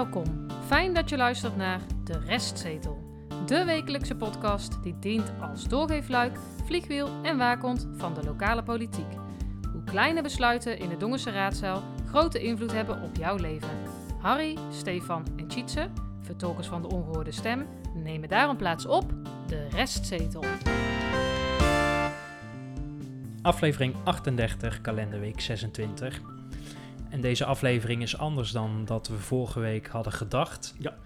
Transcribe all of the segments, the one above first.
Welkom. Fijn dat je luistert naar De Restzetel. De wekelijkse podcast die dient als doorgeefluik, vliegwiel en waakhond van de lokale politiek. Hoe kleine besluiten in de Dongense raadzaal grote invloed hebben op jouw leven. Harry, Stefan en Tjitse, vertolkers van de ongehoorde stem, nemen daarom plaats op De Restzetel. Aflevering 38, kalenderweek 26. En deze aflevering is anders dan dat we vorige week hadden gedacht. Ja.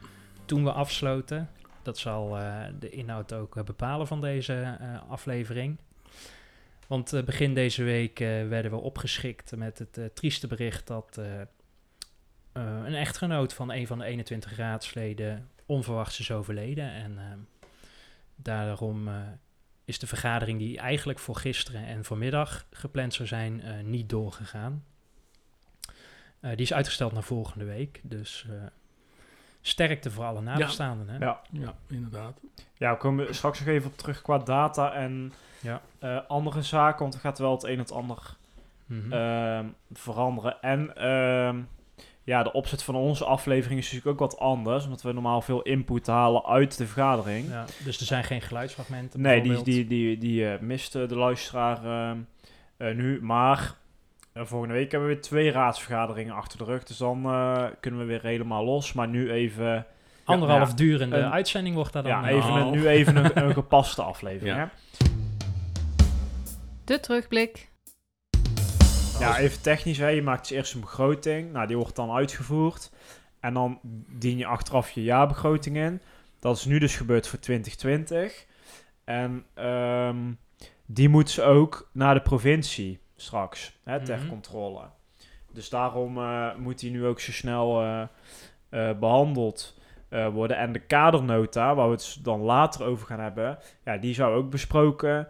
Toen we afsloten. Dat zal eh, de inhoud ook eh, bepalen van deze eh, aflevering. Want begin deze week werden we opgeschikt met het trieste bericht dat een echtgenoot van een van de 21 raadsleden onverwachts is overleden. En eh, daarom is de vergadering die eigenlijk voor gisteren en vanmiddag gepland zou zijn, niet doorgegaan. Eh, die is uitgesteld naar volgende week. Dus eh, sterkte voor alle nabestaanden. Hè? Ja. Ja, inderdaad. Ja, we komen straks nog even op terug qua data en Ja. eh, andere zaken, want er gaat wel het een en het ander Mhm. ehm, veranderen. En ehm, ja, de opzet van onze aflevering is natuurlijk ook wat anders, omdat we normaal veel input halen uit de vergadering. ja, dus er zijn geen geluidsfragmenten. Nee, die, die, die, die eh, miste de luisteraar ehm, eh, nu, maar eh, volgende week hebben we weer twee raadsvergaderingen achter de rug, dus dan eh, kunnen we weer helemaal los. Maar nu even... Anderhalf ja, durende een- uitzending wordt daar dan. Ja, eh, even een, Nou. nu even een, een gepaste aflevering. Ja. Hè? De terugblik. Ja, even technisch. Hè. Je maakt dus eerst een begroting. Nou, die wordt dan uitgevoerd. En dan dien je achteraf je jaarbegroting in. Dat is nu dus gebeurd voor 2020. En ehm, die moet ze ook naar de provincie straks, hè, ter Mhm. controle. Dus daarom eh, moet die nu ook zo snel eh, eh, behandeld eh, worden. En de kadernota, waar we het dan later over gaan hebben, ja, die zou ook besproken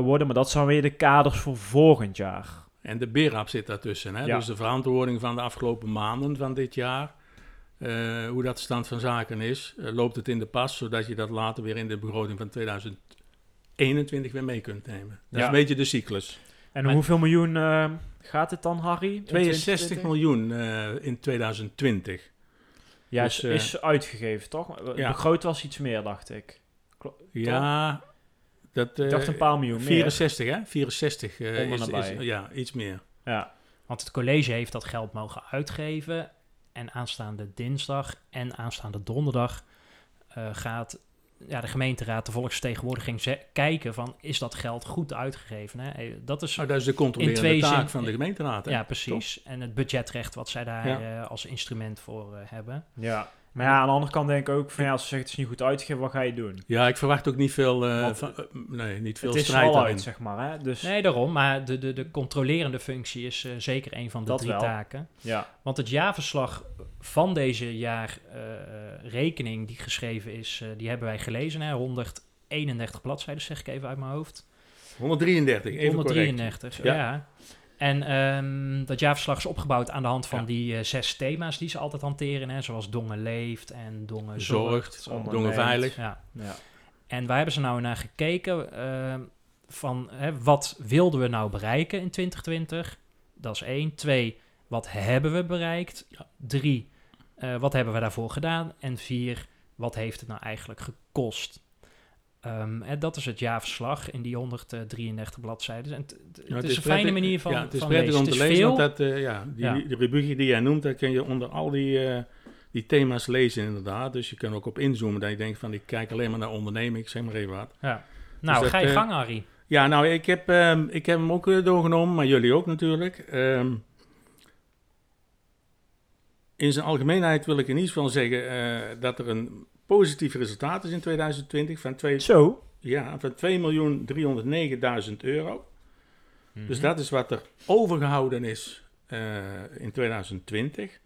worden. Maar dat zijn weer de kaders voor volgend jaar. En de BERAP zit daartussen. Hè? Ja. Dus de verantwoording van de afgelopen maanden van dit jaar. hoe dat stand van zaken is. loopt het in de pas, zodat je dat later weer in de begroting van 2021 weer mee kunt nemen. Dat is een beetje de cyclus. En Maar- hoeveel miljoen eh, gaat het dan, Harry? in 62 2020? miljoen eh, in 2020. Ja, Dus, is, eh, is uitgegeven, toch? ja. Begroot was iets meer, dacht ik. Ja, dat... Ik eh, dacht een paar miljoen meer. 64, hè? 64 eh, Om en is, is. Ja, iets meer. Ja, Want het college heeft dat geld mogen uitgeven. En aanstaande dinsdag en aanstaande donderdag eh, gaat ja, de gemeenteraad, de volksvertegenwoordiging, ze- kijken van is dat geld goed uitgegeven. Hè? Eh, Dat is Nou, dat is de controlerende twee taak zin- van de gemeenteraad. hè? ja, precies. En het budgetrecht wat zij daar Ja. eh, als instrument voor eh, hebben. ja. Maar ja, aan de andere kant denk ik ook van ja, als ze zegt het is niet goed uitgegeven, wat ga je doen? Ja, ik verwacht ook niet veel, eh, Want van, eh, nee, niet veel het is strijd al daarin. uit, zeg maar. Hè? Dus Nee, daarom. Maar de, de, de controlerende functie is eh, zeker een van de Dat drie wel. taken. ja, Want het jaarverslag van deze jaarrekening die geschreven is, eh, die hebben wij gelezen. Hè? 131 bladzijden, zeg ik even uit mijn hoofd. 133, even 133, Ja. ja. En ehm, dat jaarverslag is opgebouwd aan de hand van Ja. die eh, zes thema's die ze altijd hanteren. Hè? Zoals Dongen leeft en Dongen zorgt. Zorgt, dongen veilig. Ja. ja. En waar hebben ze nou naar gekeken? ehm, van hè, wat wilden we nou bereiken in 2020? Dat is één. Twee, wat hebben we bereikt? Ja. Drie, eh, wat hebben we daarvoor gedaan? En vier, wat heeft het nou eigenlijk gekost? Ehm, en dat is het jaarverslag in die 133 bladzijden. En het- het Ja, het het is een fijne prettig- manier van, ja, het is van prettig lezen. om te lezen, veel. want dat, eh, ja, die, Ja. die rubriekje die jij noemt, daar kun je onder al die, eh, die thema's lezen inderdaad. Dus je kan ook op inzoomen dat je denkt van, ik kijk alleen maar naar onderneming, ik zeg maar even wat. ja. Nou, dat, ga je eh, gang, Harry. Ja, nou, ik heb, ehm, ik heb hem ook doorgenomen, maar jullie ook natuurlijk. Ehm, in zijn algemeenheid wil ik in ieder geval zeggen eh, dat er een positief resultaat is in 2020 van twee, Zo, ja, van 2.309.000 euro. Dus Mhm. dat is wat er overgehouden is eh, in 2020.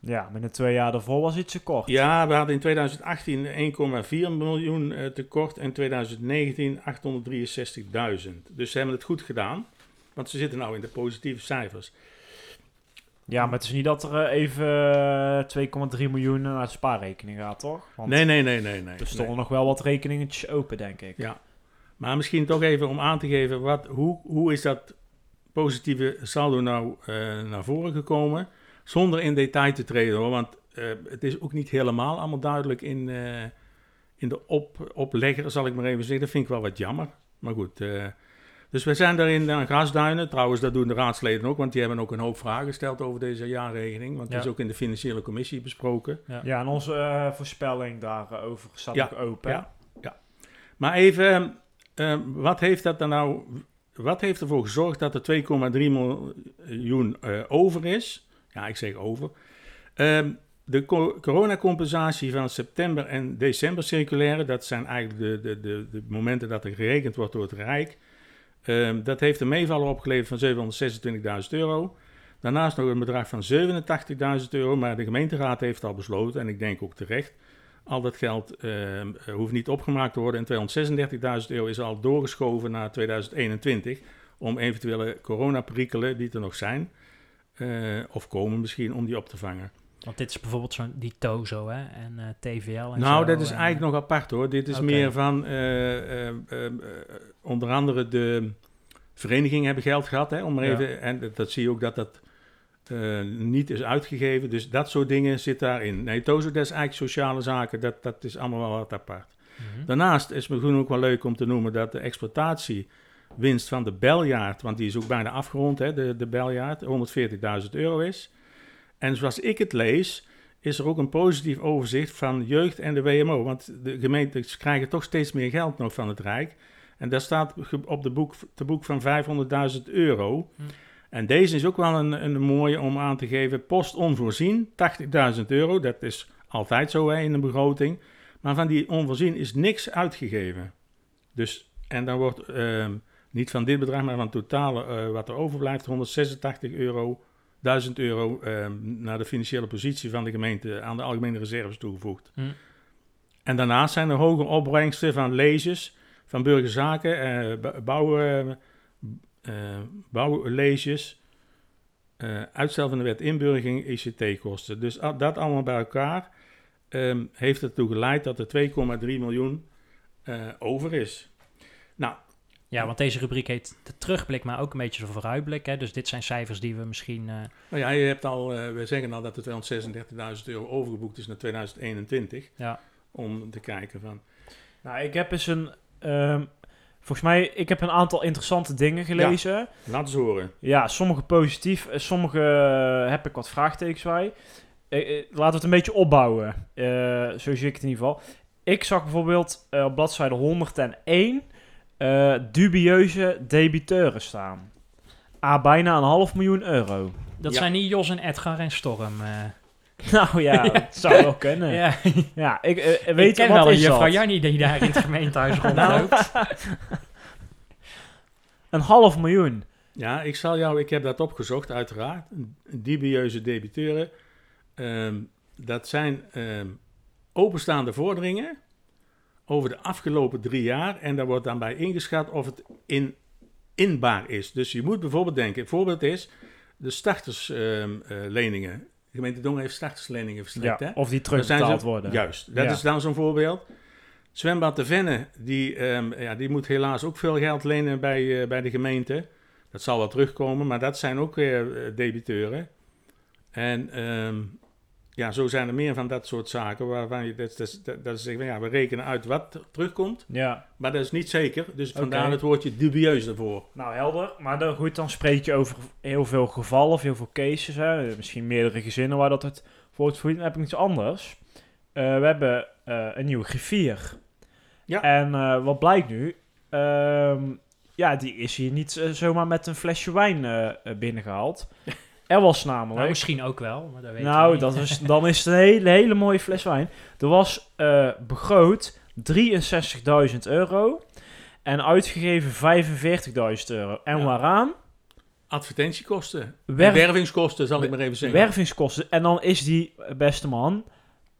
ja, met de twee jaar daarvoor was iets te kort. Ja, we hadden in 2018 1,4 miljoen eh, tekort en in 2019 863.000. Dus ze hebben het goed gedaan, want ze zitten nou in de positieve cijfers. Ja, maar het is niet dat er eh, even eh, 2,3 miljoen naar de spaarrekening gaat, toch? Want Nee, nee, nee, nee. nee. er stonden nee. nog wel wat rekeningetjes open, denk ik. Ja. Maar misschien toch even om aan te geven, wat, hoe, hoe is dat positieve saldo nou eh, naar voren gekomen? Zonder in detail te treden hoor, want eh, het is ook niet helemaal allemaal duidelijk in, eh, in de op, oplegger, zal ik maar even zeggen. Dat vind ik wel wat jammer. Maar goed, eh, dus we zijn daarin aan grasduinen. Trouwens, dat doen de raadsleden ook, want die hebben ook een hoop vragen gesteld over deze jaarregeling. Want Ja. dat is ook in de financiële commissie besproken. Ja, en onze eh, voorspelling daarover staat Ja, ook open. ja. Maar even, eh, wat heeft dat dan nou... Wat heeft ervoor gezorgd dat er 2,3 miljoen eh, over is? Ja, ik zeg over. Ehm, de co- coronacompensatie van september en december circulaire, dat zijn eigenlijk de, de, de, de momenten dat er gerekend wordt door het Rijk. Ehm, dat heeft een meevaller opgeleverd van 726.000 euro. Daarnaast nog een bedrag van 87.000 euro, maar de gemeenteraad heeft al besloten, en ik denk ook terecht, al dat geld ehm, eh, hoeft niet opgemaakt te worden. En 236.000 euro is al doorgeschoven naar 2021 om eventuele coronaperikelen die er nog zijn, eh, of komen misschien, om die op te vangen. Want dit is bijvoorbeeld zo'n die Tozo hè, en eh, TVL en nou, dat is en, eigenlijk nog apart hoor. Dit is meer van, eh, eh, onder andere de verenigingen hebben geld gehad. Hè, om maar Ja. even, en dat, zie je ook dat dat niet is uitgegeven. Dus dat soort dingen zit daarin. Nee, Tozo, dat is eigenlijk sociale zaken. Dat, dat is allemaal wel wat apart. Mhm. Daarnaast is het misschien ook wel leuk om te noemen dat de exploitatiewinst van de beljaard, want die is ook bijna afgerond, hè, de, de beljaard, 140.000 euro is. En zoals ik het lees, is er ook een positief overzicht van jeugd en de WMO. Want de gemeentes krijgen toch steeds meer geld nog van het Rijk. En daar staat op de boek, boek van 500.000 euro. Hm. En deze is ook wel een, een mooie om aan te geven. Post onvoorzien, 80.000 euro. Dat is altijd zo hè, in een begroting. Maar van die onvoorzien is niks uitgegeven. Dus, en dan wordt ehm, niet van dit bedrag, maar van het totale eh, wat er overblijft, 186 euro, 1000 euro ehm, naar de financiële positie van de gemeente aan de algemene reserves toegevoegd. Hm. En daarnaast zijn er hoge opbrengsten van leges, van burgerzaken, eh, b- bouw, eh, eh, bouwleges, eh, uitstel van de wet inburgering, ICT-kosten. Dus dat allemaal bij elkaar ehm, heeft ertoe geleid dat er 2,3 miljoen eh, over is. Ja, want deze rubriek heet de terugblik, maar ook een beetje de vooruitblik. Hè? Dus dit zijn cijfers die we misschien... eh, nou ja, je hebt al, eh, we zeggen al dat er 236.000 euro overgeboekt is naar 2021. Ja. Om te kijken van, Nou, ik heb eens een... ehm, volgens mij, ik heb een aantal interessante dingen gelezen. laat eens horen. Ja, sommige positief, eh, sommige heb ik wat vraagtekens bij. Laten we het een beetje opbouwen. Eh, zo zie ik het in ieder geval. Ik zag bijvoorbeeld op bladzijde 101 eh, dubieuze debiteuren staan. A, bijna een half miljoen euro. dat Ja. zijn niet Jos en Edgar en Storm. eh. Nou ja, dat zou wel kunnen. Ja, ja, ik eh, ik weet ken wat wel een juffrouw dat? Jannie die daar in het gemeentehuis rondloopt. Een half miljoen. Ja, ik zal jou, ik heb dat opgezocht, uiteraard. Dubieuze debiteuren. Ehm, dat zijn ehm, openstaande vorderingen over de afgelopen drie jaar. En daar wordt dan bij ingeschat of het in, inbaar is. Dus je moet bijvoorbeeld denken, een voorbeeld is de startersleningen. de gemeente Dongen heeft startersleningen verstrekt, Ja, hè? of die terugbetaald worden. Juist, dat Ja. is dan zo'n voorbeeld. Zwembad de Venne, die, ehm, ja, die moet helaas ook veel geld lenen bij, eh, bij de gemeente. Dat zal wel terugkomen, maar dat zijn ook weer eh, debiteuren. En ehm, ja, zo zijn er meer van dat soort zaken waarvan je dat, dat, dat, dat zeggen, ja, we rekenen uit wat er terugkomt, Ja, maar dat is niet zeker. Dus vandaar het woordje dubieus ervoor. nou helder. Maar dan, goed, dan spreek je over heel veel gevallen of heel veel cases. Hè. Misschien meerdere gezinnen waar dat het voor het. Dan heb ik iets anders. Eh, we hebben eh, een nieuwe griffier. Ja. En eh, wat blijkt nu? Ehm, ja, die is hier niet zomaar met een flesje wijn eh, eh, binnengehaald. Er was namelijk... Nou, misschien ook wel, maar dat weet Nou, niet. dat is, dan is het een hele, hele mooie fles wijn. Er was eh, begroot 63.000 euro en uitgegeven 45.000 euro. En Ja. waaraan? Advertentiekosten, Werf- wervingskosten zal ik maar even zeggen. wervingskosten. En dan is die eh, beste man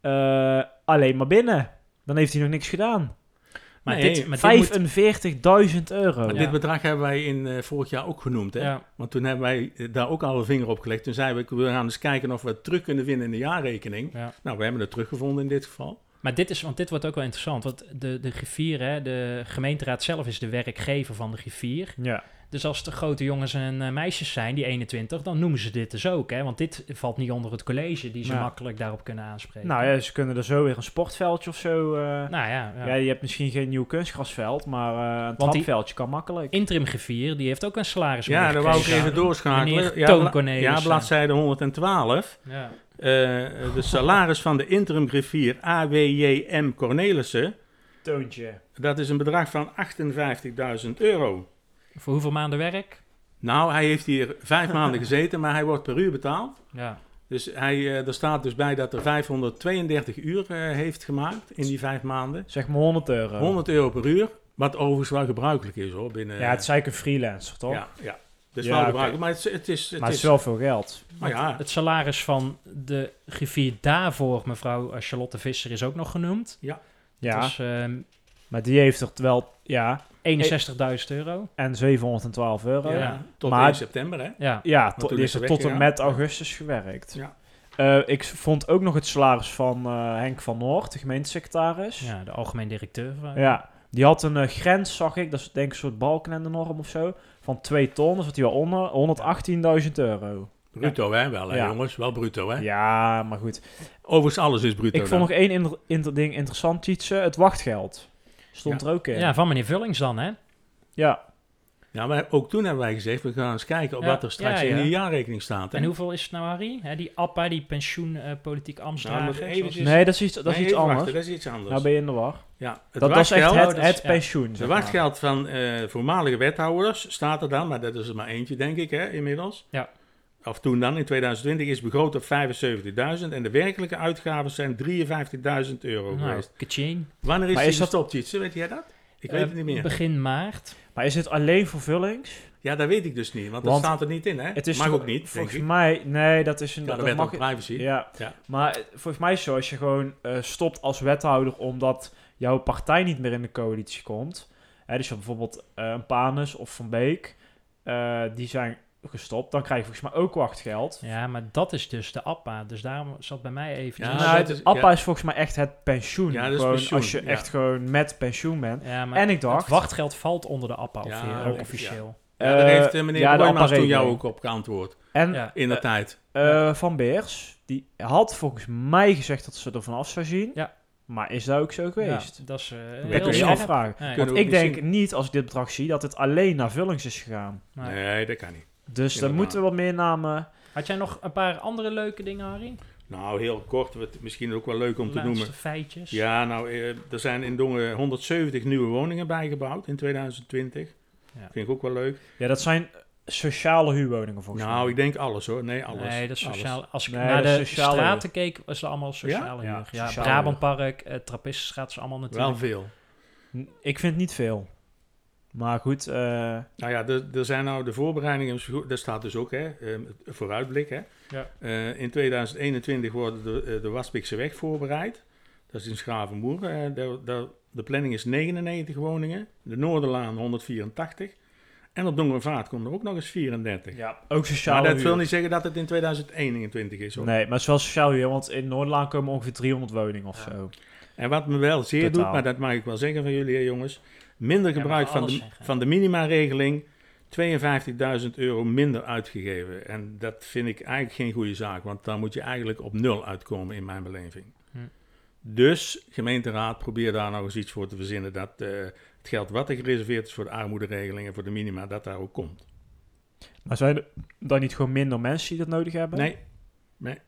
eh, alleen maar binnen. Dan heeft hij nog niks gedaan. Maar Nee, dit, maar dit moet... 45.000 euro. Maar Ja. dit bedrag hebben wij in eh, vorig jaar ook genoemd, hè? Ja, Want toen hebben wij eh, daar ook al een vinger op gelegd. Toen zeiden we, we gaan eens kijken of we het terug kunnen vinden in de jaarrekening. ja. Nou, we hebben het teruggevonden in dit geval. Maar dit is, want dit wordt ook wel interessant, want de, de griffier, hè, de gemeenteraad zelf is de werkgever van de griffier. Ja. Dus als er grote jongens en eh, meisjes zijn, die 21, dan noemen ze dit dus ook. Hè? Want dit valt niet onder het college die ze Ja. makkelijk daarop kunnen aanspreken. Nou ja, ze kunnen er zo weer een sportveldje of zo... eh, Nou ja, ja. ja. je hebt misschien geen nieuw kunstgrasveld, maar eh, een trapveldje kan makkelijk. Interim griffier, die heeft ook een salaris Ja, daar wou ik even doorschakelen. Ja, Toon bla- Cornelissen. ja, bladzijde 112. Ja. Eh, de salaris van de interim griffier AWJM Cornelissen, Toontje. dat is een bedrag van 58.000 euro. Voor hoeveel maanden werk? Nou, hij heeft hier vijf maanden gezeten, maar hij wordt per uur betaald. Ja. Dus hij, eh, er staat dus bij dat er 532 uur eh, heeft gemaakt in die vijf maanden. Zeg maar 100 euro. 100 euro per uur, wat overigens wel gebruikelijk is hoor. Binnen, Ja, het is eigenlijk een freelancer, toch? ja, ja. Dat is Ja, wel gebruikelijk, maar het, is- het is... Het maar het is, is wel veel geld. maar ja, Het salaris van de griffier daarvoor, mevrouw Charlotte Visser, is ook nog genoemd. Ja, Dus ehm maar die heeft er wel... Ja, 61.000 euro. en 712 euro. ja, tot Maar- 1 september hè. Ja. tot, toen die is ze er tot en weggegaan. met augustus gewerkt. Ja. Eh, ik vond ook nog het salaris van eh, Henk van Noord, de gemeentesecretaris. ja, de algemeen directeur. van- Ja, die had een eh, grens, zag ik, dat is denk ik een soort balkenende-norm of zo, van 2 ton, dus zat hij wel onder, 118.000 euro. Bruto hè, wel hè, Ja. jongens. Wel bruto hè. Ja, maar goed. Overigens alles is bruto Ik vond nog één inter- inter- ding interessant, Tietse, het wachtgeld. Stond er ook in. Ja, van meneer Vullings dan, hè? Ja. Ja, maar ook toen hebben wij gezegd, we gaan eens kijken op Ja, wat er straks ja, ja. in die jaarrekening staat. Hè? En hoeveel is het nou, Harry? Hè, die APPA, die pensioenpolitiek Nou, Ambtsdrager. moet zoals- eventjes- Nee, dat is iets, dat is Nee, iets anders. wachten, dat is iets anders. Nou ben je in de war. ja, het Dat, is echt het, het ja. pensioen, de maar. wachtgeld van eh, voormalige wethouders staat er dan, maar dat is er maar eentje denk ik hè, inmiddels. Ja. Of toen dan, in 2020, is begroot op 75.000 en de werkelijke uitgaven zijn 53.000 euro Nou, geweest. kaching. Wanneer is Maar die is dat- gestopt, Jitse? Weet jij dat? Ik weet Eh, het niet meer. Begin maart. Maar is dit alleen voor vullings? Ja, dat weet ik dus niet, want, Want dat staat er niet in hè. Het is Mag ook niet, denk Volgens ik. mij, nee, dat is een... Ja, dat wet mag, op privacy. Ja, Ja. maar eh, volgens mij is het zo, als je gewoon eh, stopt als wethouder omdat jouw partij niet meer in de coalitie komt. Hè, dus je hebt bijvoorbeeld eh, een Panus of Van Beek, eh, die zijn gestopt. Dan krijg je volgens mij ook wachtgeld. Ja, maar dat is dus de APPA. Dus daarom zat bij mij even... Ja, nou, het is- APPA ja. is volgens mij echt het pensioen. Ja, dat is Gewoon pensioen, Als je ja. echt gewoon met pensioen bent. Ja, maar En ik dacht- het wachtgeld valt onder de APPA ook officieel. Ja, daar heeft eh, meneer ja, toen jou ook op geantwoord. En Ja. In de Eh, tijd. eh, Van Beers, die had volgens mij gezegd dat ze er vanaf zou zien. Ja. Maar is dat ook zo geweest? Ja, dat is heel kun je afvragen. Nee, Want ik denk niet niet, als ik dit bedrag zie, dat het alleen naar vullings is gegaan. maar- Nee, dat kan niet. Dus dan Inderdaad. moeten we wat meer namen. Had jij nog een paar andere leuke dingen, Harry? Nou, heel kort, wat misschien ook wel leuk om te noemen. feitjes. Ja, nou, eh, er zijn in Dongen 170 nieuwe woningen bijgebouwd in 2020. Ja. Vind ik ook wel leuk. Ja, dat zijn sociale huurwoningen volgens mij. Nou, ik denk alles hoor. Nee, alles. Nee, dat is Alles. sociaal. Als ik Nee, naar de straten keek, was het allemaal sociale Ja? huur. Ja, Ja, sociale Brabantpark, eh Trappistenstraat is allemaal natuurlijk. Wel veel. Ik vind niet veel. Maar goed, eh, Nou ja, er, er zijn nou de voorbereidingen, daar staat dus ook, hè, eh, het vooruitblik. Hè. Ja. Eh, in 2021 worden de, eh, de Waspikse weg voorbereid. Dat is in Schravenmoer. De, de, de planning is 99 woningen. De Noorderlaan 184. En op Dongervaart komt er ook nog eens 34. ja, ook sociale maar dat huur. wil niet zeggen dat het in 2021 is. Hoor. Nee, maar het is wel sociaal huur, want in Noordlaan komen ongeveer 300 woningen of Ja. zo. En wat me wel zeer Totaal. doet, maar dat mag ik wel zeggen van jullie hè, jongens. Minder gebruik van de, zeggen. van de minimaregeling. 52.000 euro minder uitgegeven. En dat vind ik eigenlijk geen goede zaak. Want dan moet je eigenlijk op nul uitkomen in mijn beleving. Hm. Dus gemeenteraad, probeer daar nou eens iets voor te verzinnen. Dat eh, het geld wat er gereserveerd is voor de armoederegeling en voor de minima, dat daar ook komt. Maar zijn er dan niet gewoon minder mensen die dat nodig hebben? Nee, nee.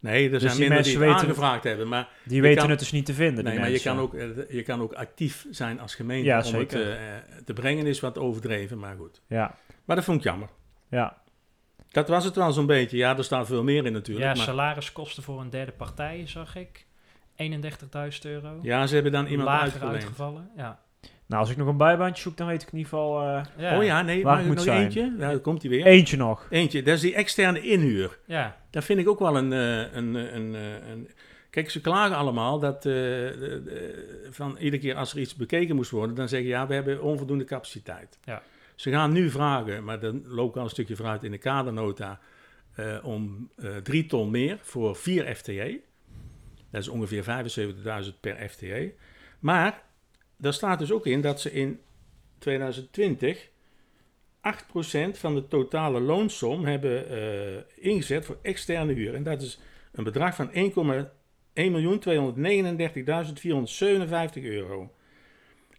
Nee, er Dus zijn die minder mensen die het weten- aangevraagd hebben. Maar Die weten kan- het dus niet te vinden, Nee, maar je kan, ook, eh, je kan ook actief zijn als gemeente Ja, om zeker. het eh, te brengen is wat overdreven, maar goed. Ja, Maar dat vond ik jammer. ja. Dat was het wel zo'n beetje. Ja, er staat veel meer in natuurlijk. Ja, maar, salariskosten voor een derde partij, zag ik. 31.000 euro. ja, ze hebben dan iemand Lager uitgeleend. uitgevallen. Ja. Nou, als ik nog een bijbaantje zoek, dan weet ik in ieder geval... eh, Ja. Oh ja, nee, Waar mag het ik moet nog zijn. eentje? Ja, daar komt hij weer. eentje nog. Eentje, dat is die externe inhuur. Ja. Dat vind ik ook wel een... eh, een, een, een, eh, een Kijk, ze klagen allemaal dat eh, de- de- van iedere keer als er iets bekeken moest worden, dan zeggen ja, we hebben onvoldoende capaciteit. Ja. Ze gaan nu vragen, maar dan loop ik al een stukje vooruit in de kadernota, eh, om eh, drie ton meer voor vier FTE. Dat is ongeveer 75.000 per FTE. Maar daar staat dus ook in dat ze in 2020 8% van de totale loonsom hebben eh, ingezet voor externe huur. En dat is een bedrag van 1.239.457 euro.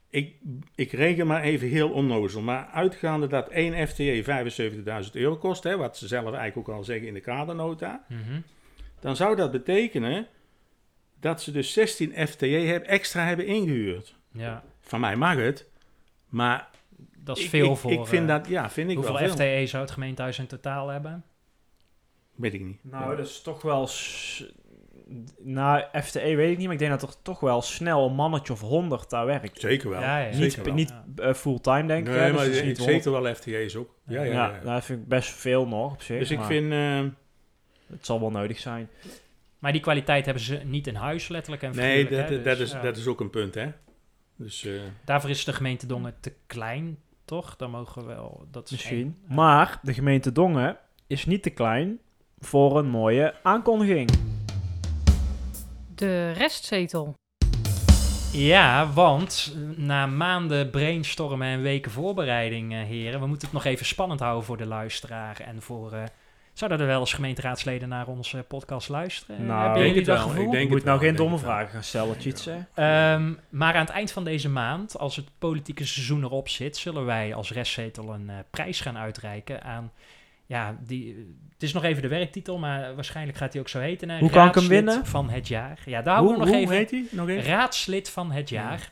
Ik, ik reken maar even heel onnozel. Maar uitgaande dat 1 FTE 75.000 euro kost, hè, wat ze zelf eigenlijk ook al zeggen in de kadernota, Mhm. dan zou dat betekenen dat ze dus 16 FTE extra hebben ingehuurd. Ja, Van mij mag het, maar dat is ik, veel ik, voor... ik vind eh, dat, ja, vind ik hoeveel wel veel. FTE zou het gemeentehuis in totaal hebben? Weet ik niet. Nou, dat is toch wel... Na FTE weet ik niet, maar ik denk dat er toch wel snel een mannetje of 100 daar werkt. Zeker wel. Ja, ja, niet zeker wel. niet eh, fulltime, denk ik. nee, hè, dus maar zeker wel FTE's ook. Ja, ja, Ja, ja. dat vind ik best veel nog op zich. dus ik vind... eh, Het zal wel nodig zijn. Maar die kwaliteit hebben ze niet in huis, letterlijk en nee, dat, hè, dat, dus, is, ja. dat is ook een punt, hè. Dus eh, Daarvoor is de gemeente Dongen te klein, toch? Dan mogen we wel... Dat is Misschien. één-. Maar de gemeente Dongen is niet te klein voor een mooie aankondiging. De restzetel. Ja, want na maanden brainstormen en weken voorbereiding, heren, we moeten het nog even spannend houden voor de luisteraar en voor... eh, zouden er wel eens gemeenteraadsleden naar onze podcast luisteren? Nou, Hebben ik jullie denk dat het wel. gevoel? Ik denk Je moet het nou wel, geen domme vragen gaan stellen, Tjitse. Ehm, maar aan het eind van deze maand, als het politieke seizoen erop zit, zullen wij als restzetel een eh, prijs gaan uitreiken aan. Ja, die, het is nog even de werktitel, maar waarschijnlijk gaat hij ook zo heten. hè? Hoe kan ik hem Raadslid winnen? Van het jaar. Ja, daar houden hoe, we nog hoe even. heet hij? Nog even? Raadslid van het jaar.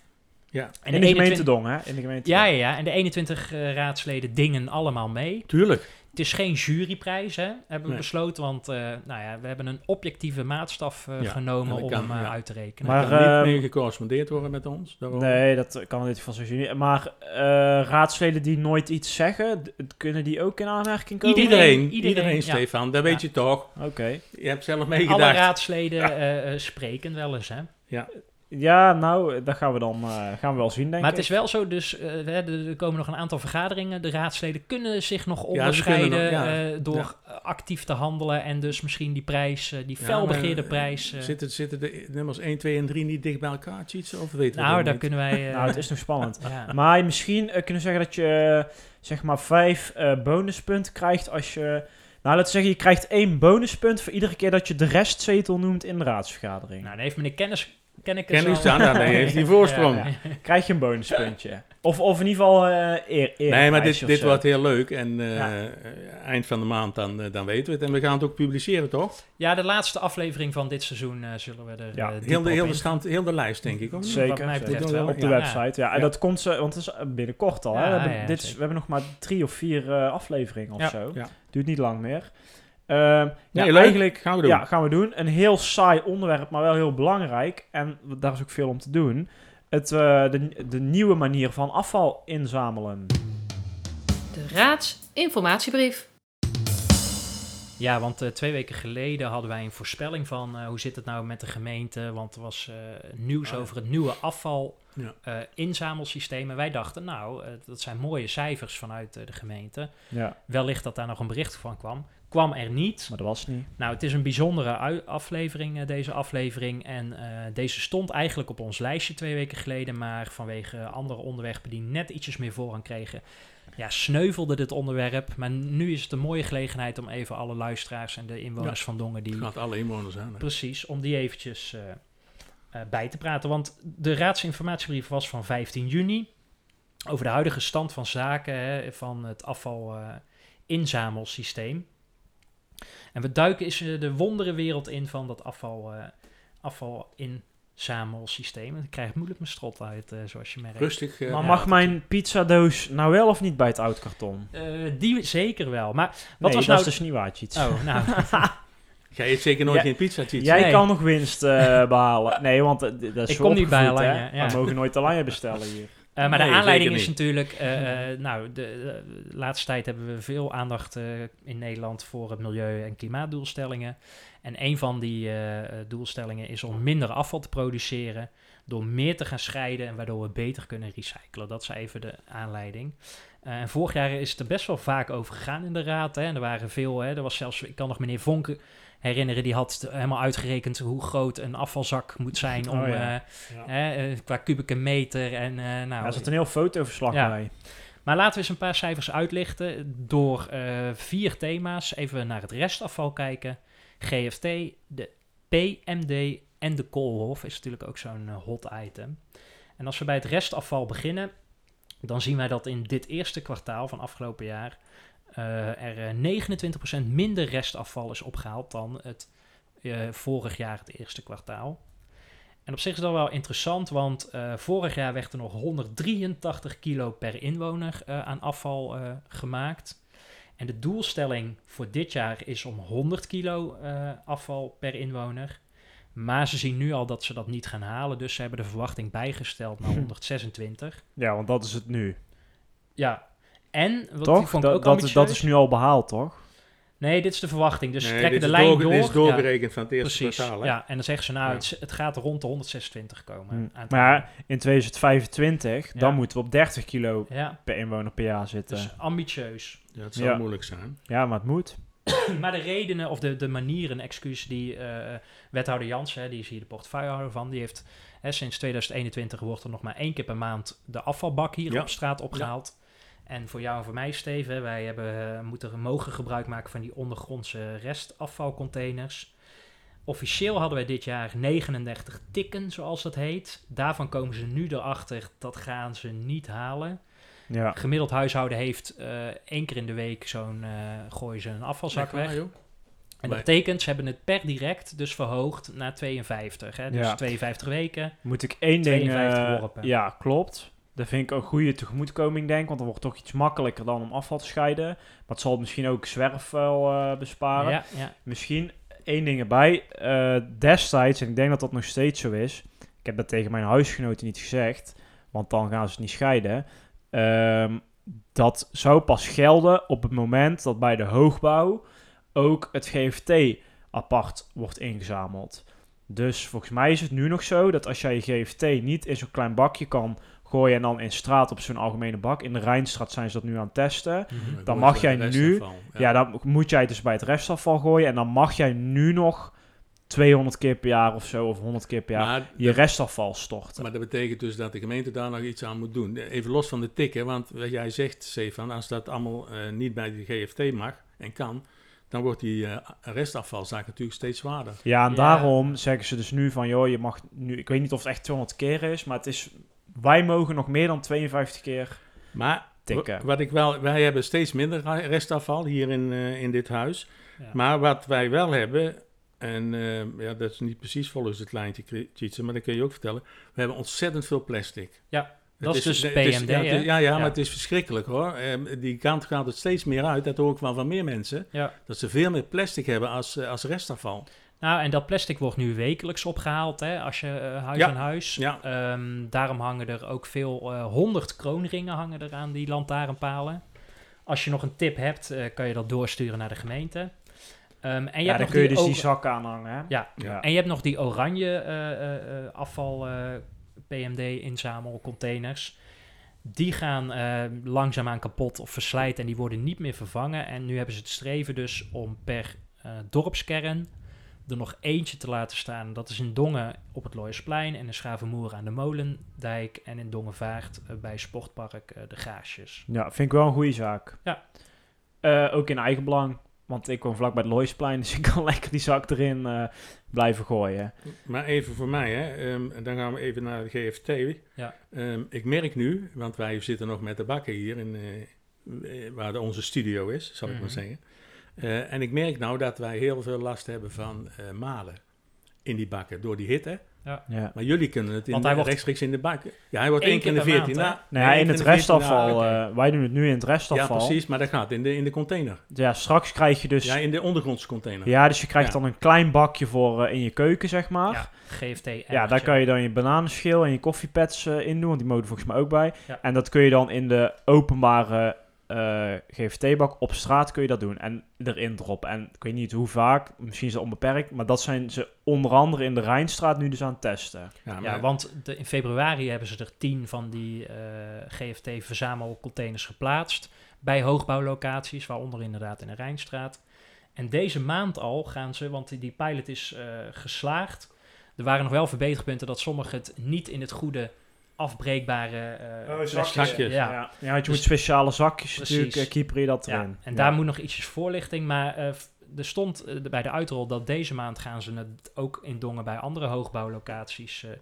Ja, En In de gemeente 21 Dongen, hè? In de gemeente Ja, ja, ja. En de 21 eh, raadsleden dingen allemaal mee. tuurlijk. Het is geen juryprijs, hè, hebben we Nee. besloten. Want eh, nou ja, we hebben een objectieve maatstaf eh, Ja, genomen en om dat kan, hem eh, ja. uit te rekenen. Maar, kan ehm, niet mee gecorrespondeerd worden met ons. Nee, dat kan niet van zo'n jury. Maar eh, raadsleden die nooit iets zeggen, kunnen die ook in aanmerking komen? Iedereen- Iedereen, iedereen, iedereen, ja. Stefan, dat weet je toch. Oké. Je hebt zelf Alle meegedacht. raadsleden spreken wel eens, hè. Ja, nou, dat gaan we dan eh, gaan we wel zien, denk Maar het ik. is wel zo, dus eh, hè, er komen nog een aantal vergaderingen. De raadsleden kunnen zich nog onderscheiden nog, ja. eh, door actief te handelen. En dus misschien die prijs, die Ja, felbegeerde prijs... eh, Zitten, zitten de nummers 1, 2 en 3 niet dicht bij elkaar, Cheats? Of weten we nou, dat daar kunnen wij... eh, Nou, het is nog spannend. ja. Maar misschien kunnen we zeggen dat je zeg maar vijf eh, bonuspunten krijgt als je... Nou, laten we zeggen, je krijgt één bonuspunt voor iedere keer dat je de restzetel noemt in de raadsvergadering. Nou, dan heeft meneer Kennis... Ken ik nou, nee, heeft hij voorsprong. Krijg je een bonuspuntje. Of, of in ieder geval eh eer, Nee, maar dit, dit zo. wordt heel leuk. En eh, Ja. eh, eind van de maand dan, dan weten we het. En we gaan het ook publiceren, toch? Ja, de laatste aflevering van dit seizoen eh, zullen we er Ja, Heel de, heel de stand, heel de lijst, denk ik. Ook. Zeker, mij zeker. betreft wel. op de Ja. website. Ja, en Ja. dat komt ze, want het is binnenkort al. hè? We, hebben, ja, dit is, we hebben nog maar drie of vier eh, afleveringen of Ja. zo. Ja. Duurt niet lang meer. Ehm, Nee, ja, leuk. eigenlijk Gaan we doen. Ja, gaan we doen. Een heel saai onderwerp, maar wel heel belangrijk. En daar is ook veel om te doen. Het, eh, de, de nieuwe manier van afval inzamelen. De raadsinformatiebrief. Ja, want eh, twee weken geleden hadden wij een voorspelling van eh, hoe zit het nou met de gemeente. Want er was eh, nieuws ja. over het nieuwe afval Ja. eh, inzamelsysteem. En wij dachten, nou, eh, dat zijn mooie cijfers vanuit eh, de gemeente. Ja, Wellicht dat daar nog een bericht van kwam. Kwam er niet. maar dat was niet. Nou, het is een bijzondere aflevering, deze aflevering. En deze stond eigenlijk op ons lijstje twee weken geleden. Maar vanwege andere onderwerpen die net ietsjes meer voorrang kregen, ja, sneuvelde dit onderwerp. Maar nu is het een mooie gelegenheid om even alle luisteraars en de inwoners van Dongen die Het gaat alle inwoners aan. hè. Precies, om die eventjes bij te praten. Want de raadsinformatiebrief was van 15 juni. Over de huidige stand van zaken hè, van het afval-inzamelsysteem. en we duiken eens eh, de wonderenwereld in van dat afval, eh afval-inzamelsysteem. Ik krijg moeilijk mijn strot uit, eh, zoals je merkt. Rustig. eh, maar mag mijn pizzadoos nou wel of niet bij het oud karton? Eh, die zeker wel. Maar wat nee, was dat nou... is dus niet waar, Tjits. Oh, nou, Jij eet zeker nooit Ja, geen pizza? Jij Nee. kan nog winst eh, behalen. Nee, want eh, dat is Ik kom niet bij. Alanya, ja. We mogen nooit Alanya bestellen hier. Eh, maar Nee, de aanleiding is natuurlijk, eh, eh, nou, de, de laatste tijd hebben we veel aandacht eh, in Nederland voor het milieu- en klimaatdoelstellingen. En een van die doelstellingen is om minder afval te produceren, door meer te gaan scheiden en waardoor we beter kunnen recyclen. Dat is even de aanleiding. Eh, en vorig jaar is het er best wel vaak over gegaan in de raad. Hè. En er waren veel, hè, er was zelfs, ik kan nog meneer Vonk herinneren, die had helemaal uitgerekend hoe groot een afvalzak moet zijn om, Oh ja. eh, Ja. eh, qua kubieke meter en eh, nou, Ja, er zit een heel fotoverslag bij. Maar laten we eens een paar cijfers uitlichten door vier thema's. Even naar het restafval kijken. GFT, de PMD en de koolhof is natuurlijk ook zo'n hot item. En als we bij het restafval beginnen, dan zien wij dat in dit eerste kwartaal van afgelopen jaar er eh, 29% minder restafval is opgehaald dan het eh, vorig jaar, het eerste kwartaal. En op zich is dat wel interessant, want eh, vorig jaar werd er nog 183 kilo per inwoner eh, aan afval eh, gemaakt. En de doelstelling voor dit jaar is om 100 kilo eh, afval per inwoner. Maar ze zien nu al dat ze dat niet gaan halen, dus ze hebben de verwachting bijgesteld naar 126. Ja, want dat is het nu. Ja, en wat die toch? vond ik Dat, ook dat, is, dat is nu al behaald, toch? Nee, dit is de verwachting. Dus ze Nee, trekken de lijn door. Dit is Ja, doorgerekend van het eerste precies. kwartaal. Hè? Ja, en dan zeggen ze nou, Ja. het, het gaat rond de 126 komen. Aan het Maar ja, in 2025, Ja. dan moeten we op 30 kilo ja, per inwoner per jaar zitten. dus ambitieus. Ja, het zal Ja. moeilijk zijn. ja, maar het moet. maar de redenen of de, de manieren, excuus, die eh, wethouder Jansen, hè, die is hier de portefeuillehouder van, die heeft hè, sinds 2021 wordt er nog maar één keer per maand de afvalbak hier Ja. op straat opgehaald. En voor jou en voor mij, Steven, wij hebben, eh, moeten mogen gebruik maken van die ondergrondse restafvalcontainers. Officieel hadden wij dit jaar 39 tikken, zoals dat heet. Daarvan komen ze nu erachter, dat gaan ze niet halen. Ja. Gemiddeld huishouden heeft eh, één keer in de week zo'n, eh gooien ze een afvalzak weg. joh? En dat betekent, ze hebben het per direct dus verhoogd naar 52. Hè? Dus Ja. 52 weken. Moet ik één ding... 52 eh, worpen. ja, klopt. Dat vind ik een goede tegemoetkoming, denk ik. Want dan wordt het toch iets makkelijker dan om afval te scheiden. Maar het zal misschien ook zwerfvuil eh besparen. Ja, ja. Misschien één ding erbij. Eh, destijds, en ik denk dat dat nog steeds zo is. Ik heb dat tegen mijn huisgenoten niet gezegd. Want dan gaan ze het niet scheiden. Ehm, dat zou pas gelden op het moment dat bij de hoogbouw ook het GFT apart wordt ingezameld. Dus volgens mij is het nu nog zo dat als jij je GFT niet in zo'n klein bakje kan gooien en dan in straat op zo'n algemene bak. In de Rijnstraat zijn ze dat nu aan het testen. Mhm. Dan mag jij nu-. Ja. dan moet jij dus bij het restafval gooien. En dan mag jij nu nog 200 keer per jaar of zo, of 100 keer per jaar, Maar, je restafval storten. maar dat betekent dus dat de gemeente daar nog iets aan moet doen. Even los van de tikken, want wat jij zegt, Stefan, als dat allemaal eh, niet bij de GFT mag en kan, dan wordt die eh, restafvalzaak natuurlijk steeds zwaarder. Ja, en Ja. daarom zeggen ze dus nu van, joh, je mag nu, ik weet niet of het echt 200 keer is, maar het is, wij mogen nog meer dan 52 keer Maar tikken. wa- wat ik wel, wij hebben steeds minder restafval hier in, eh, in dit huis. Ja. Maar wat wij wel hebben, en eh, ja, dat is niet precies volgens het lijntje, maar dat kun je ook vertellen. We hebben ontzettend veel plastic. Ja, dat is dus PMD, ja, ja, ja, Ja. maar het is verschrikkelijk hoor. Ehm, die kant gaat het steeds meer uit. Dat hoor ik wel van meer mensen. Ja. Dat ze veel meer plastic hebben als, eh, als restafval. Nou, en dat plastic wordt nu wekelijks opgehaald, hè, als je eh, huis Ja. aan huis. Ja. Ehm, daarom hangen er ook veel, eh 100 kroonringen hangen er aan die lantaarnpalen. Als je nog een tip hebt, eh, kan je dat doorsturen naar de gemeente. Ehm, en je ja, hebt dan nog kun je die dus die zakken aanhangen, hè? Ja, Ja. En je hebt nog die oranje eh, eh, eh, afval eh, PMD-inzamelcontainers. Die gaan eh, langzaamaan kapot of verslijten en die worden niet meer vervangen. En nu hebben ze het streven dus om per eh, dorpskern er nog eentje te laten staan. Dat is in Dongen op het Looiersplein en in Schavenmoer aan de Molendijk en in Dongenvaart eh, bij Sportpark eh, de Gaasjes. Ja, vind ik wel een goede zaak. Ja. Eh, ook in eigen belang. Want ik woon vlak bij het Looisplein, dus ik kan lekker die zak erin eh, blijven gooien. Maar even voor mij, hè. ehm, dan gaan we even naar de GFT. Ja. Ehm, ik merk nu, want wij zitten nog met de bakken hier, in, waar de, onze studio is, zal ik Mhm. maar zeggen. Eh, en ik merk nou dat wij heel veel last hebben van eh, malen in die bakken door die hitte. Ja. Maar jullie kunnen het in, Want hij wordt- rechtstreeks in de bakken. Ja, hij wordt één keer in de keer per 14 maand, na. Nou ja, één in het de 14 restafval, eh, wij doen het nu in het Ja, restafval. precies, maar dat gaat in de, in de container. Ja, straks krijg je dus... Ja, Ja, in de ondergrondse container. dus je krijgt Ja. dan een klein bakje voor eh, in je keuken, zeg maar. Ja, GFT. Ja, daar kan je dan je bananenschil en je koffiepads eh, in doen, want die mogen volgens mij ook bij. Ja. En dat kun je dan in de openbare eh, GFT-bak op straat kun je dat doen en erin droppen. En ik weet niet hoe vaak, misschien is het onbeperkt, maar dat zijn ze onder andere in de Rijnstraat nu dus aan het testen. Ja, want de, in februari hebben ze er tien van die eh, GFT-verzamelcontainers geplaatst bij hoogbouwlocaties, waaronder inderdaad in de Rijnstraat. En deze maand al gaan ze, want die, die pilot is eh, geslaagd. Er waren nog wel verbeterpunten dat sommigen het niet in het goede afbreekbare eh, Oh, zakjes. Ja. Ja, ja want je Dus- moet speciale zakjes Precies. natuurlijk, eh, keeper je dat Ja, erin. en Ja. daar moet nog ietsjes voorlichting, maar eh, er stond bij de uitrol dat deze maand gaan ze het ook in Dongen bij andere hoogbouwlocaties eh Nee,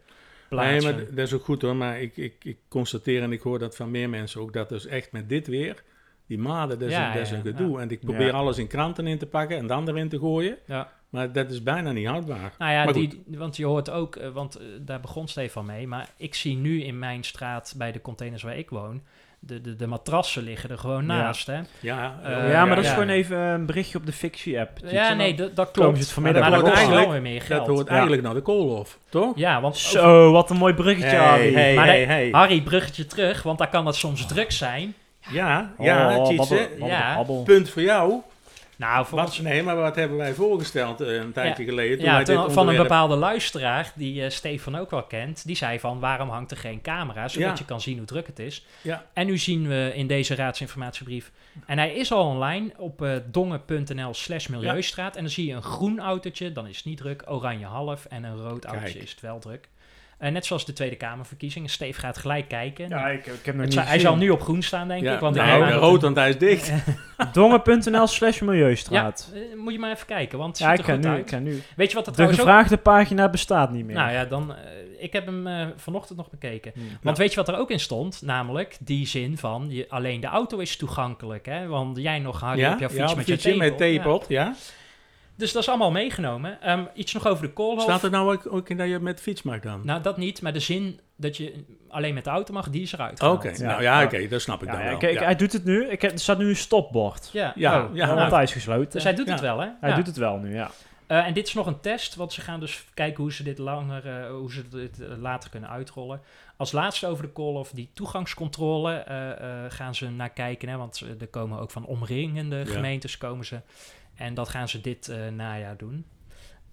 plaatsen. maar dat is ook goed hoor. Maar ik, ik, ik constateer en ik hoor dat van meer mensen ook. Dat dus echt met dit weer, die maden, dat is, Ja, een, dat is ja, een ja. gedoe. En ik probeer Ja. alles in kranten in te pakken en dan erin te gooien. ja. Maar dat is bijna niet houdbaar. Nou ja, die, want je hoort ook, eh, want eh, daar begon Stefan mee, maar ik zie nu in mijn straat bij de containers waar ik woon, de, de, de matrassen liggen er gewoon Ja. naast. Hè? Ja, Eh, ja, ja, maar dat is ja. gewoon even een berichtje op de fictie-app. Ja, nee, dat, dat Komen klopt. ze het maar vanmiddag maar dat kost eigenlijk- weer meer geld. Dat hoort Ja. eigenlijk naar de koolhof, toch? Ja, want Zo, wat een mooi bruggetje, Harry. Maar hey. Harry, bruggetje terug, want daar kan het soms druk zijn. Ja, ja, Oh, Tjitse, Ja. punt voor jou. Nou, voor Wat, nee, maar wat hebben wij voorgesteld eh, een tijdje geleden? Toen ja, wij toen- dit van een bepaalde luisteraar, die eh, Stefan ook wel kent, die zei van waarom hangt er geen camera, zodat Ja. je kan zien hoe druk het is. Ja. En nu zien we in deze raadsinformatiebrief, en hij is al online op eh, dongen.nl slash milieustraat, en dan zie je een groen autootje, dan is het niet druk, oranje half, en een rood autootje Kijk. is het wel druk. Eh, net zoals de Tweede Kamerverkiezingen. Steve gaat gelijk kijken. Ja, ik, ik heb nog niet zou- hij zal nu op groen staan, denk Ja, ik. Want ik nou, dat rood, het- want hij is dicht. Dongen.nl slash Ja, milieustraat. eh, moet je maar even kijken, want het Ja, ziet ik er goed nu, ik uit. ken nu. Weet je wat er De trouwens ook... gevraagde pagina bestaat niet meer. Nou ja, dan... eh, ik heb hem vanochtend nog bekeken. Want weet je wat er ook in stond? Namelijk die zin van je, alleen de auto is toegankelijk. Hè? Want jij nog Harry ja, op jouw ja, fiets met je fietsje met tepel. Ja. theepot, ja. Dus dat is allemaal meegenomen. Ehm, iets nog over de koolhof. Staat er nou ook, ook in dat je met fiets mag dan? Nou, dat niet. Maar de zin dat je alleen met de auto mag, die is eruit Oké, nou ja, Ja. oké, dat snap ik Ja, dan ja, wel. kijk, hij doet het nu. Ik heb, er staat nu een stopbord. Ja, Ja, oh. ja. want nou, hij is gesloten. dus hij doet het wel, hè? Hij Ja. doet het wel nu, ja. Eh, en dit is nog een test, want ze gaan dus kijken hoe ze dit langer, eh, hoe ze dit eh, later kunnen uitrollen. Als laatste over de call of die toegangscontrole eh, eh, gaan ze naar kijken, hè, want er komen ook van omringende Ja. gemeentes komen ze. En dat gaan ze dit eh, najaar doen.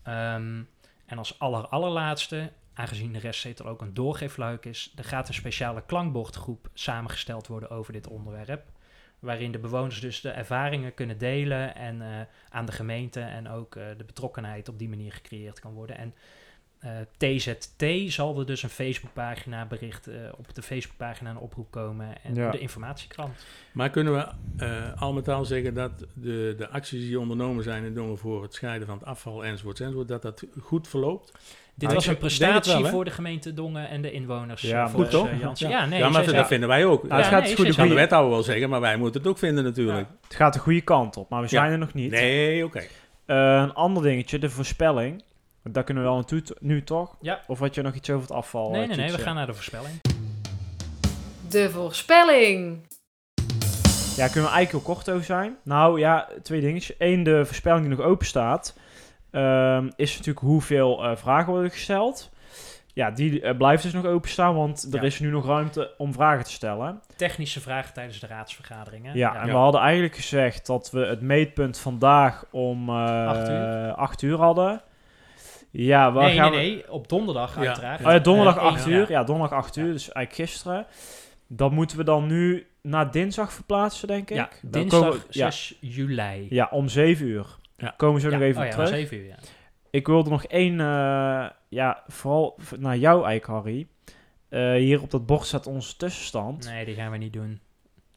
Ehm, en als aller, allerlaatste, aangezien de restzetel ook een doorgeefluik is, er gaat een speciale klankbordgroep samengesteld worden over dit onderwerp. Waarin de bewoners dus de ervaringen kunnen delen en eh, aan de gemeente en ook eh, de betrokkenheid op die manier gecreëerd kan worden. En eh, TZT zal er dus een Facebookpagina bericht eh, op de Facebookpagina een oproep komen en Ja. de informatiekrant. Maar kunnen we eh, al met al zeggen dat de, de acties die ondernomen zijn in Dongen voor het scheiden van het afval enzovoort, enzovoort dat dat goed verloopt? Dit Ah, was een het prestatie wel, voor de gemeente Dongen en de inwoners. Ja, eh, goed, toch? eh. Ja. Ja, nee, ja, maar dat vinden wij ook. Nou, het Ja, gaat nee, goed ze Dat kan de wethouder wel zeggen, maar wij moeten het ook vinden natuurlijk. Het gaat de goede kant op, maar we Ja. zijn er nog niet. Nee, oké. Eh, een ander dingetje, de voorspelling. Daar kunnen we wel naartoe, nu toch? Ja. Of had je nog iets over het afval? Nee, eh, nee, nee, we gaan naar de voorspelling. De voorspelling. Ja, kunnen we eigenlijk heel kort over zijn. Nou ja, twee dingetjes. Eén, de voorspelling die nog open staat, ehm, is natuurlijk hoeveel eh, vragen worden gesteld. Ja, die eh, blijft dus nog openstaan, want er is nu nog ruimte om vragen te stellen. Technische vragen tijdens de raadsvergaderingen. Ja, en Ja. we hadden eigenlijk gezegd dat we het meetpunt vandaag om eh Acht uur. acht uur hadden. Ja, waar Nee, gaan nee, we... nee, op donderdag Ja. uiteraard. Oh ja, donderdag Eh, 8 één- uur. Ja, donderdag 8 uur, dus eigenlijk gisteren. Dat moeten we dan nu naar dinsdag verplaatsen, denk ik. Ja, dinsdag komen we- ja, 6 juli. ja, om 7 uur. Ja. Komen we zo Ja, nog even oh ja, om terug. 7 uur, ja. Ik wilde nog één, eh, ja, vooral naar jou eigenlijk, Harry. Eh, hier op dat bord staat onze tussenstand. Nee, die gaan we niet doen.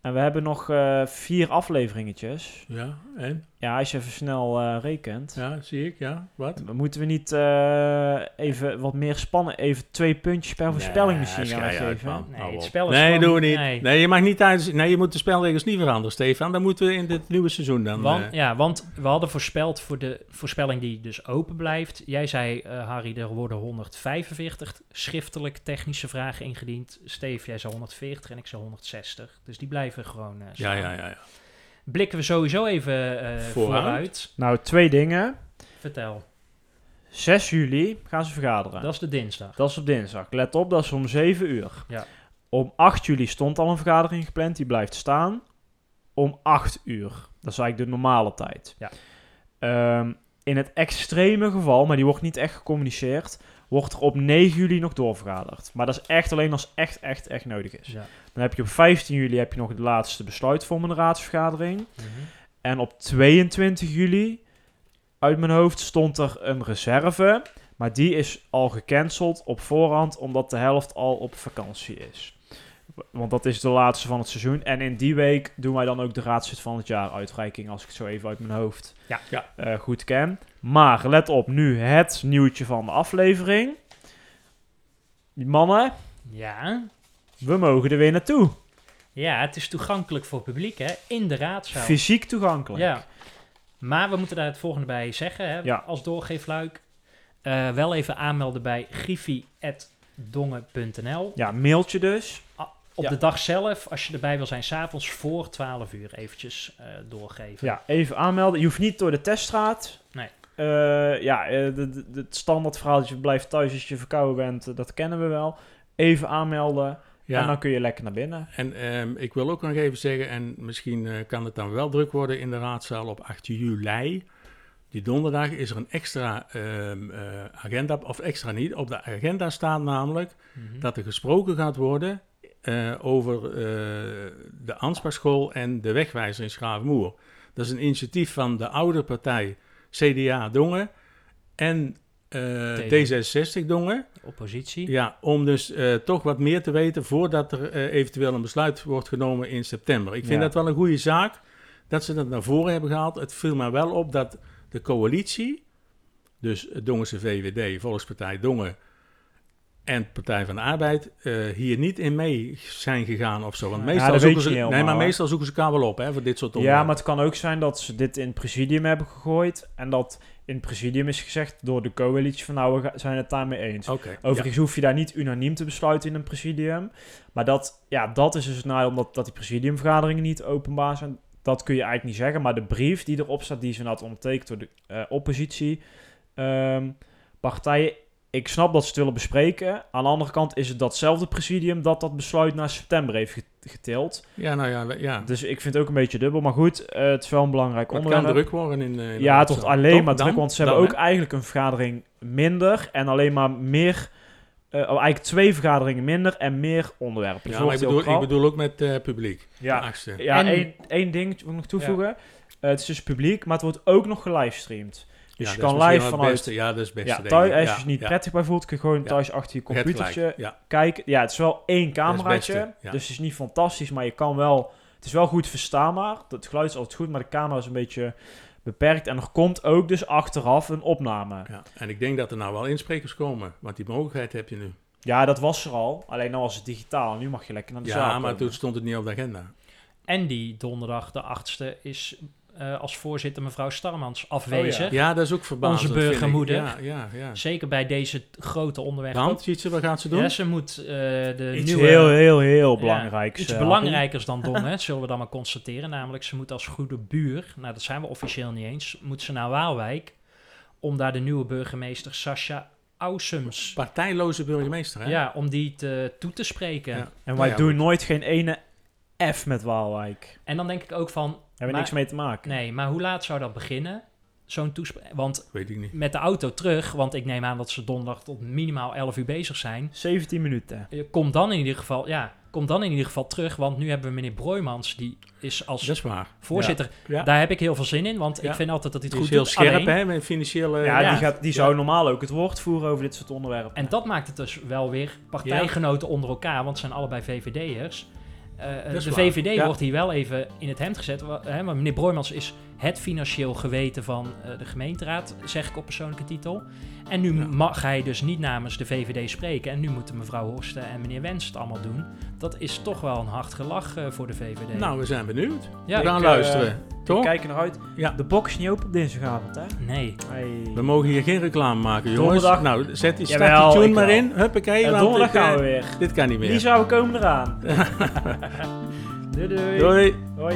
En we hebben nog eh, vier afleveringetjes. Ja, en? Ja, als je even snel eh, rekent. Ja, zie ik, ja. Wat? Moeten we niet eh, even wat meer spannen? Even twee puntjes per voorspelling Nee, misschien gaan geven? man. Nee, het spel is Nee, gewoon- doen we niet. nee. Nee. je mag niet tijdens... Nee, je moet de spelregels niet veranderen, Stefan. Dan moeten we in dit nieuwe seizoen dan... Want, eh, ja, want we hadden voorspeld voor de voorspelling die dus open blijft. Jij zei, eh, Harry, er worden 145 schriftelijk technische vragen ingediend. Steve, jij zei 140 en ik zei 160. Dus die blijven gewoon eh, ja, ja, ja, ja. Blikken we sowieso even eh, Vooruit. vooruit. Nou, twee dingen. Vertel, 6 juli gaan ze vergaderen. dat is de dinsdag. Dat is op dinsdag. Let op, dat is om 7 uur. Ja. Om 8 juli stond al een vergadering gepland, die blijft staan. Om 8 uur. Dat is eigenlijk de normale tijd. Ja. Ehm, in het extreme geval, maar die wordt niet echt gecommuniceerd, wordt er op 9 juli nog doorvergaderd. Maar dat is echt alleen als echt, echt, echt nodig is. Ja. Dan heb je op 15 juli heb je nog de laatste besluitvormende raadsvergadering. Mhm. En op 22 juli, uit mijn hoofd, stond er een reserve. Maar die is al gecanceld op voorhand, omdat de helft al op vakantie is. Want dat is de laatste van het seizoen. En in die week doen wij dan ook de raadszit van het jaar uitreiking, als ik het zo even uit mijn hoofd Ja. Ja. eh, goed ken. Maar let op, nu het nieuwtje van de aflevering. Die mannen, Ja. We mogen er weer naartoe. ja, het is toegankelijk voor het publiek, hè? In de raadzaal. Fysiek toegankelijk. Ja. Maar we moeten daar het volgende bij zeggen, hè? Ja. Als doorgeefluik. eh wel even aanmelden bij griffie.dongen.nl. Ja, mailtje dus. Op Ja. de dag zelf, als je erbij wil zijn, s'avonds voor 12 uur eventjes eh, doorgeven. Ja, even aanmelden. Je hoeft niet door de teststraat. Nee. Eh, ja, het standaard verhaal dat je blijft thuis als je verkouden bent, dat kennen we wel. Even aanmelden Ja. en dan kun je lekker naar binnen. En ehm, ik wil ook nog even zeggen, en misschien eh, kan het dan wel druk worden in de raadzaal op 8 juli. Die donderdag is er een extra ehm, eh, agenda, of extra niet. Op de agenda staat namelijk Mhm. dat er gesproken gaat worden eh, over de Ansbachschool en de wegwijzer in Schravenmoer. Dat is een initiatief van de oude partij CDA Dongen en eh, D66 Dongen. Oppositie. Ja, om dus eh, toch wat meer te weten voordat er eh, eventueel een besluit wordt genomen in september. Ik vind Ja. dat wel een goede zaak dat ze dat naar voren hebben gehaald. Het viel mij wel op dat de coalitie, dus Dongense VVD, Volkspartij Dongen en Partij van de Arbeid, eh, hier niet in mee zijn gegaan of zo. Want Ja, meestal, zoeken ze, nee, maar meestal zoeken ze elkaar wel op hè, voor dit soort Ja, onderwerpen. maar het kan ook zijn dat ze dit in het presidium hebben gegooid. En dat in het presidium is gezegd door de coalitie van nou, we zijn het daarmee eens. Overigens hoef je daar niet unaniem te besluiten in een presidium. Maar dat, ja, dat is dus het nadeel omdat dat die presidiumvergaderingen niet openbaar zijn. Dat kun je eigenlijk niet zeggen. Maar de brief die erop staat, die is inderdaad ondertekend door de eh, oppositie. ehm, partijen. Ik snap dat ze het willen bespreken. Aan de andere kant is het datzelfde presidium dat dat besluit naar september heeft get- getild. ja. nou ja, ja. Dus ik vind het ook een beetje dubbel. Maar goed, eh, het is wel een belangrijk het onderwerp. kan druk worden in, eh, in Ja, het wordt alleen maar Dan? druk, want ze Dan, hebben ook hè? eigenlijk een vergadering minder en alleen maar meer, eh, oh, eigenlijk twee vergaderingen minder en meer onderwerpen. Dus Ja, maar ik bedoel, ik bedoel ook met eh, publiek. Ja. Ja, En- één, één ding wil ik nog toevoegen. Het is dus publiek, maar het wordt ook nog gelivestreamd. Dus Ja, je kan live vanuit... beste. Ja, dat is het beste. Ja, thuis, als je Ja, je niet ja. prettig bij voelt, kun je gewoon Ja. thuis achter je computertje Ja, kijken. Ja, het is wel één cameraatje, ja. dus het is niet fantastisch, maar je kan wel... Het is wel goed verstaanbaar. Het geluid is altijd goed, maar de camera is een beetje beperkt. En er komt ook dus achteraf een opname. ja. En ik denk dat er nou wel insprekers komen, want die mogelijkheid heb je nu. Ja, dat was er al. Alleen dan was het digitaal. Nu mag je lekker naar de zaal Ja, maar toen stond het niet op de agenda. En die donderdag, de 8e, is eh, als voorzitter mevrouw Starmans afwezig. Oh Ja, dat is ook verbazend. Onze burgermoeder. Ja, ja, ja. Zeker bij deze grote onderwerpen. Want, Tjitse, wat gaat ze doen? Ja, ze moet eh, de Iets nieuwe... heel, heel, heel Ja, belangrijks. Iets eh, belangrijkers dan Dongen, zullen we dan maar constateren. Namelijk, ze moet als goede buur, nou dat zijn we officieel niet eens, moet ze naar Waalwijk om daar de nieuwe burgemeester Sascha Ausums, Partijloze burgemeester, hè? ja, om die te, toe te spreken. Ja. En Nou wij ja, doen nooit geen ene F met Waalwijk. En dan denk ik ook van, Hebben we niks mee te maken. nee, maar hoe laat zou dat beginnen? Zo'n toespraak, want Weet ik niet. met de auto terug, want ik neem aan dat ze donderdag tot minimaal 11 uur bezig zijn. 17 minuten. Eh, Kom dan in ieder geval, ja, kom dan in ieder geval terug, want nu hebben we meneer Broijmans, die is als Dat is waar. voorzitter. Ja. Daar heb ik heel veel zin in, want Ja. ik vind altijd dat hij het Die is goed heel doet. scherp, Alleen- hè, met financiële... Ja, ja. die, gaat, die zou normaal ook het woord voeren over dit soort onderwerpen. En dat maakt het dus wel weer partijgenoten onder elkaar, want het zijn allebei VVD'ers. Eh, de waar. VVD Ja. wordt hier wel even in het hemd gezet. wa- Hè, maar meneer Broijmans is het financieel geweten van eh, de gemeenteraad, zeg ik op persoonlijke titel. En nu Ja. mag hij dus niet namens de VVD spreken. En nu moeten mevrouw Horsten en meneer Wens het allemaal doen. Dat is toch wel een hard gelach eh, voor de VVD. Nou, we zijn benieuwd. ja, we gaan ik, luisteren. Toch? kijk er naar uit. Ja. De box is niet open op dinsdagavond, hè? nee. Hey. We mogen hier geen reclame maken, jongens. Donderdag- Nou, zet die, start Jawel, die tune maar wel. in. Huppakee, En donderdag dit, eh, gaan we weer. dit kan niet meer. Lisa, we komen eraan. doei, doei. Doei. Hoi.